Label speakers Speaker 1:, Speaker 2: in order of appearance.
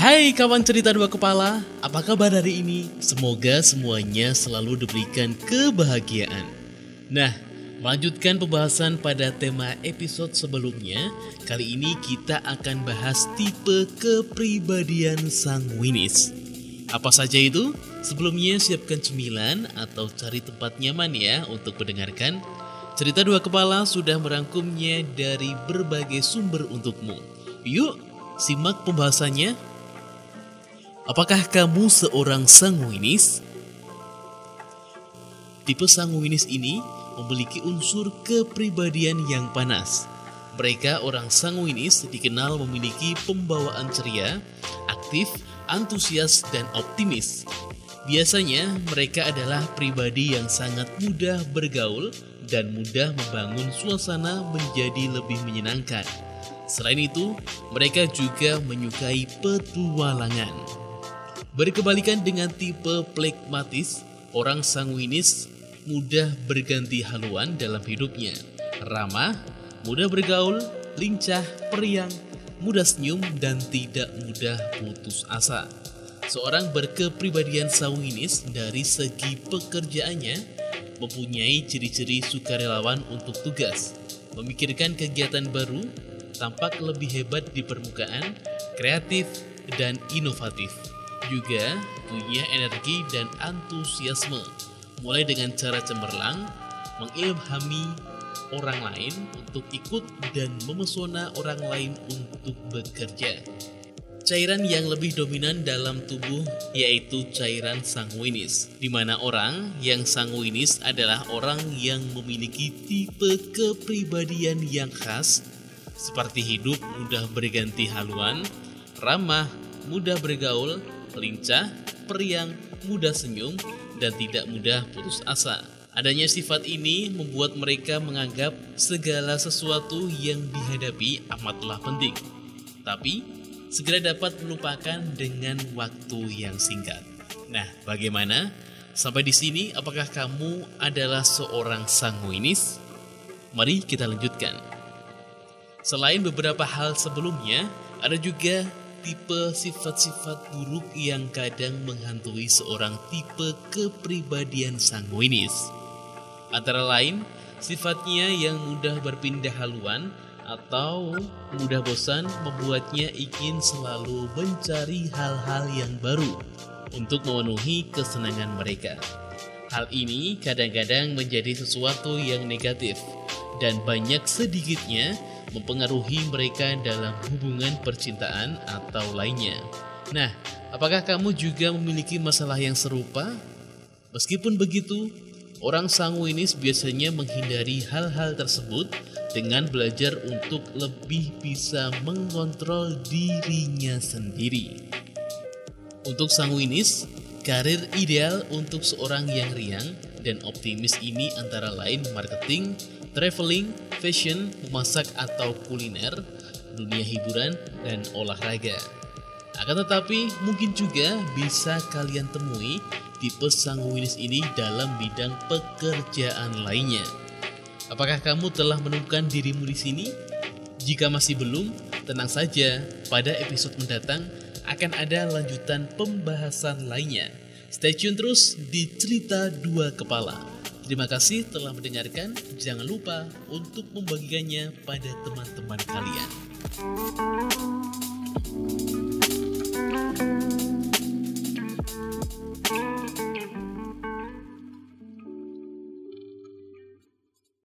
Speaker 1: Hai kawan cerita dua kepala, apa kabar hari ini? Semoga semuanya selalu diberikan kebahagiaan. Nah, melanjutkan pembahasan pada tema episode sebelumnya, kali ini kita akan bahas tipe kepribadian sanguinis. Apa saja itu? Sebelumnya siapkan cemilan atau cari tempat nyaman ya untuk mendengarkan. Cerita dua kepala sudah merangkumnya dari berbagai sumber untukmu. Yuk, simak pembahasannya. Apakah kamu seorang sanguinis? Tipe sanguinis ini memiliki unsur kepribadian yang panas. Mereka orang sanguinis dikenal memiliki pembawaan ceria, aktif, antusias, dan optimis. Biasanya mereka adalah pribadi yang sangat mudah bergaul dan mudah membangun suasana menjadi lebih menyenangkan. Selain itu, mereka juga menyukai petualangan. Berkebalikan dengan tipe plekmatis, orang sanguinis mudah berganti haluan dalam hidupnya. Ramah, mudah bergaul, lincah, periang, mudah senyum, dan tidak mudah putus asa. Seorang berkepribadian sanguinis dari segi pekerjaannya mempunyai ciri-ciri sukarelawan untuk tugas, memikirkan kegiatan baru, tampak lebih hebat di permukaan, kreatif, dan inovatif. Juga punya energi dan antusiasme, mulai dengan cara cemerlang, mengilhami orang lain untuk ikut dan memesona orang lain untuk bekerja. Cairan yang lebih dominan dalam tubuh yaitu cairan sanguinis, di mana orang yang sanguinis adalah orang yang memiliki tipe kepribadian yang khas, seperti hidup mudah berganti haluan, ramah, mudah bergaul, lincah, periang, mudah senyum, dan tidak mudah putus asa. Adanya sifat ini membuat mereka menganggap segala sesuatu yang dihadapi amatlah penting. Tapi, segera dapat melupakan dengan waktu yang singkat. Nah, bagaimana? Sampai di sini, apakah kamu adalah seorang sanguinis? Mari kita lanjutkan. Selain beberapa hal sebelumnya, ada juga tipe sifat-sifat buruk yang kadang menghantui seorang tipe kepribadian sanguinis. Antara lain, sifatnya yang mudah berpindah haluan atau mudah bosan membuatnya ingin selalu mencari hal-hal yang baru untuk memenuhi kesenangan mereka. Hal ini kadang-kadang menjadi sesuatu yang negatif dan banyak sedikitnya mempengaruhi mereka dalam hubungan percintaan atau lainnya. Nah, apakah kamu juga memiliki masalah yang serupa? Meskipun begitu, orang sanguinis biasanya menghindari hal-hal tersebut dengan belajar untuk lebih bisa mengontrol dirinya sendiri. Untuk sanguinis, karir ideal untuk seorang yang riang dan optimis ini antara lain marketing, traveling, fashion, memasak atau kuliner, dunia hiburan, dan olahraga. Akan tetapi, mungkin juga bisa kalian temui tipe sanguinis ini dalam bidang pekerjaan lainnya. Apakah kamu telah menemukan dirimu di sini? Jika masih belum, tenang saja, pada episode mendatang akan ada lanjutan pembahasan lainnya. Stay tune terus di Cerita Dua Kepala. Terima kasih telah mendengarkan. Jangan lupa untuk membagikannya pada teman-teman kalian.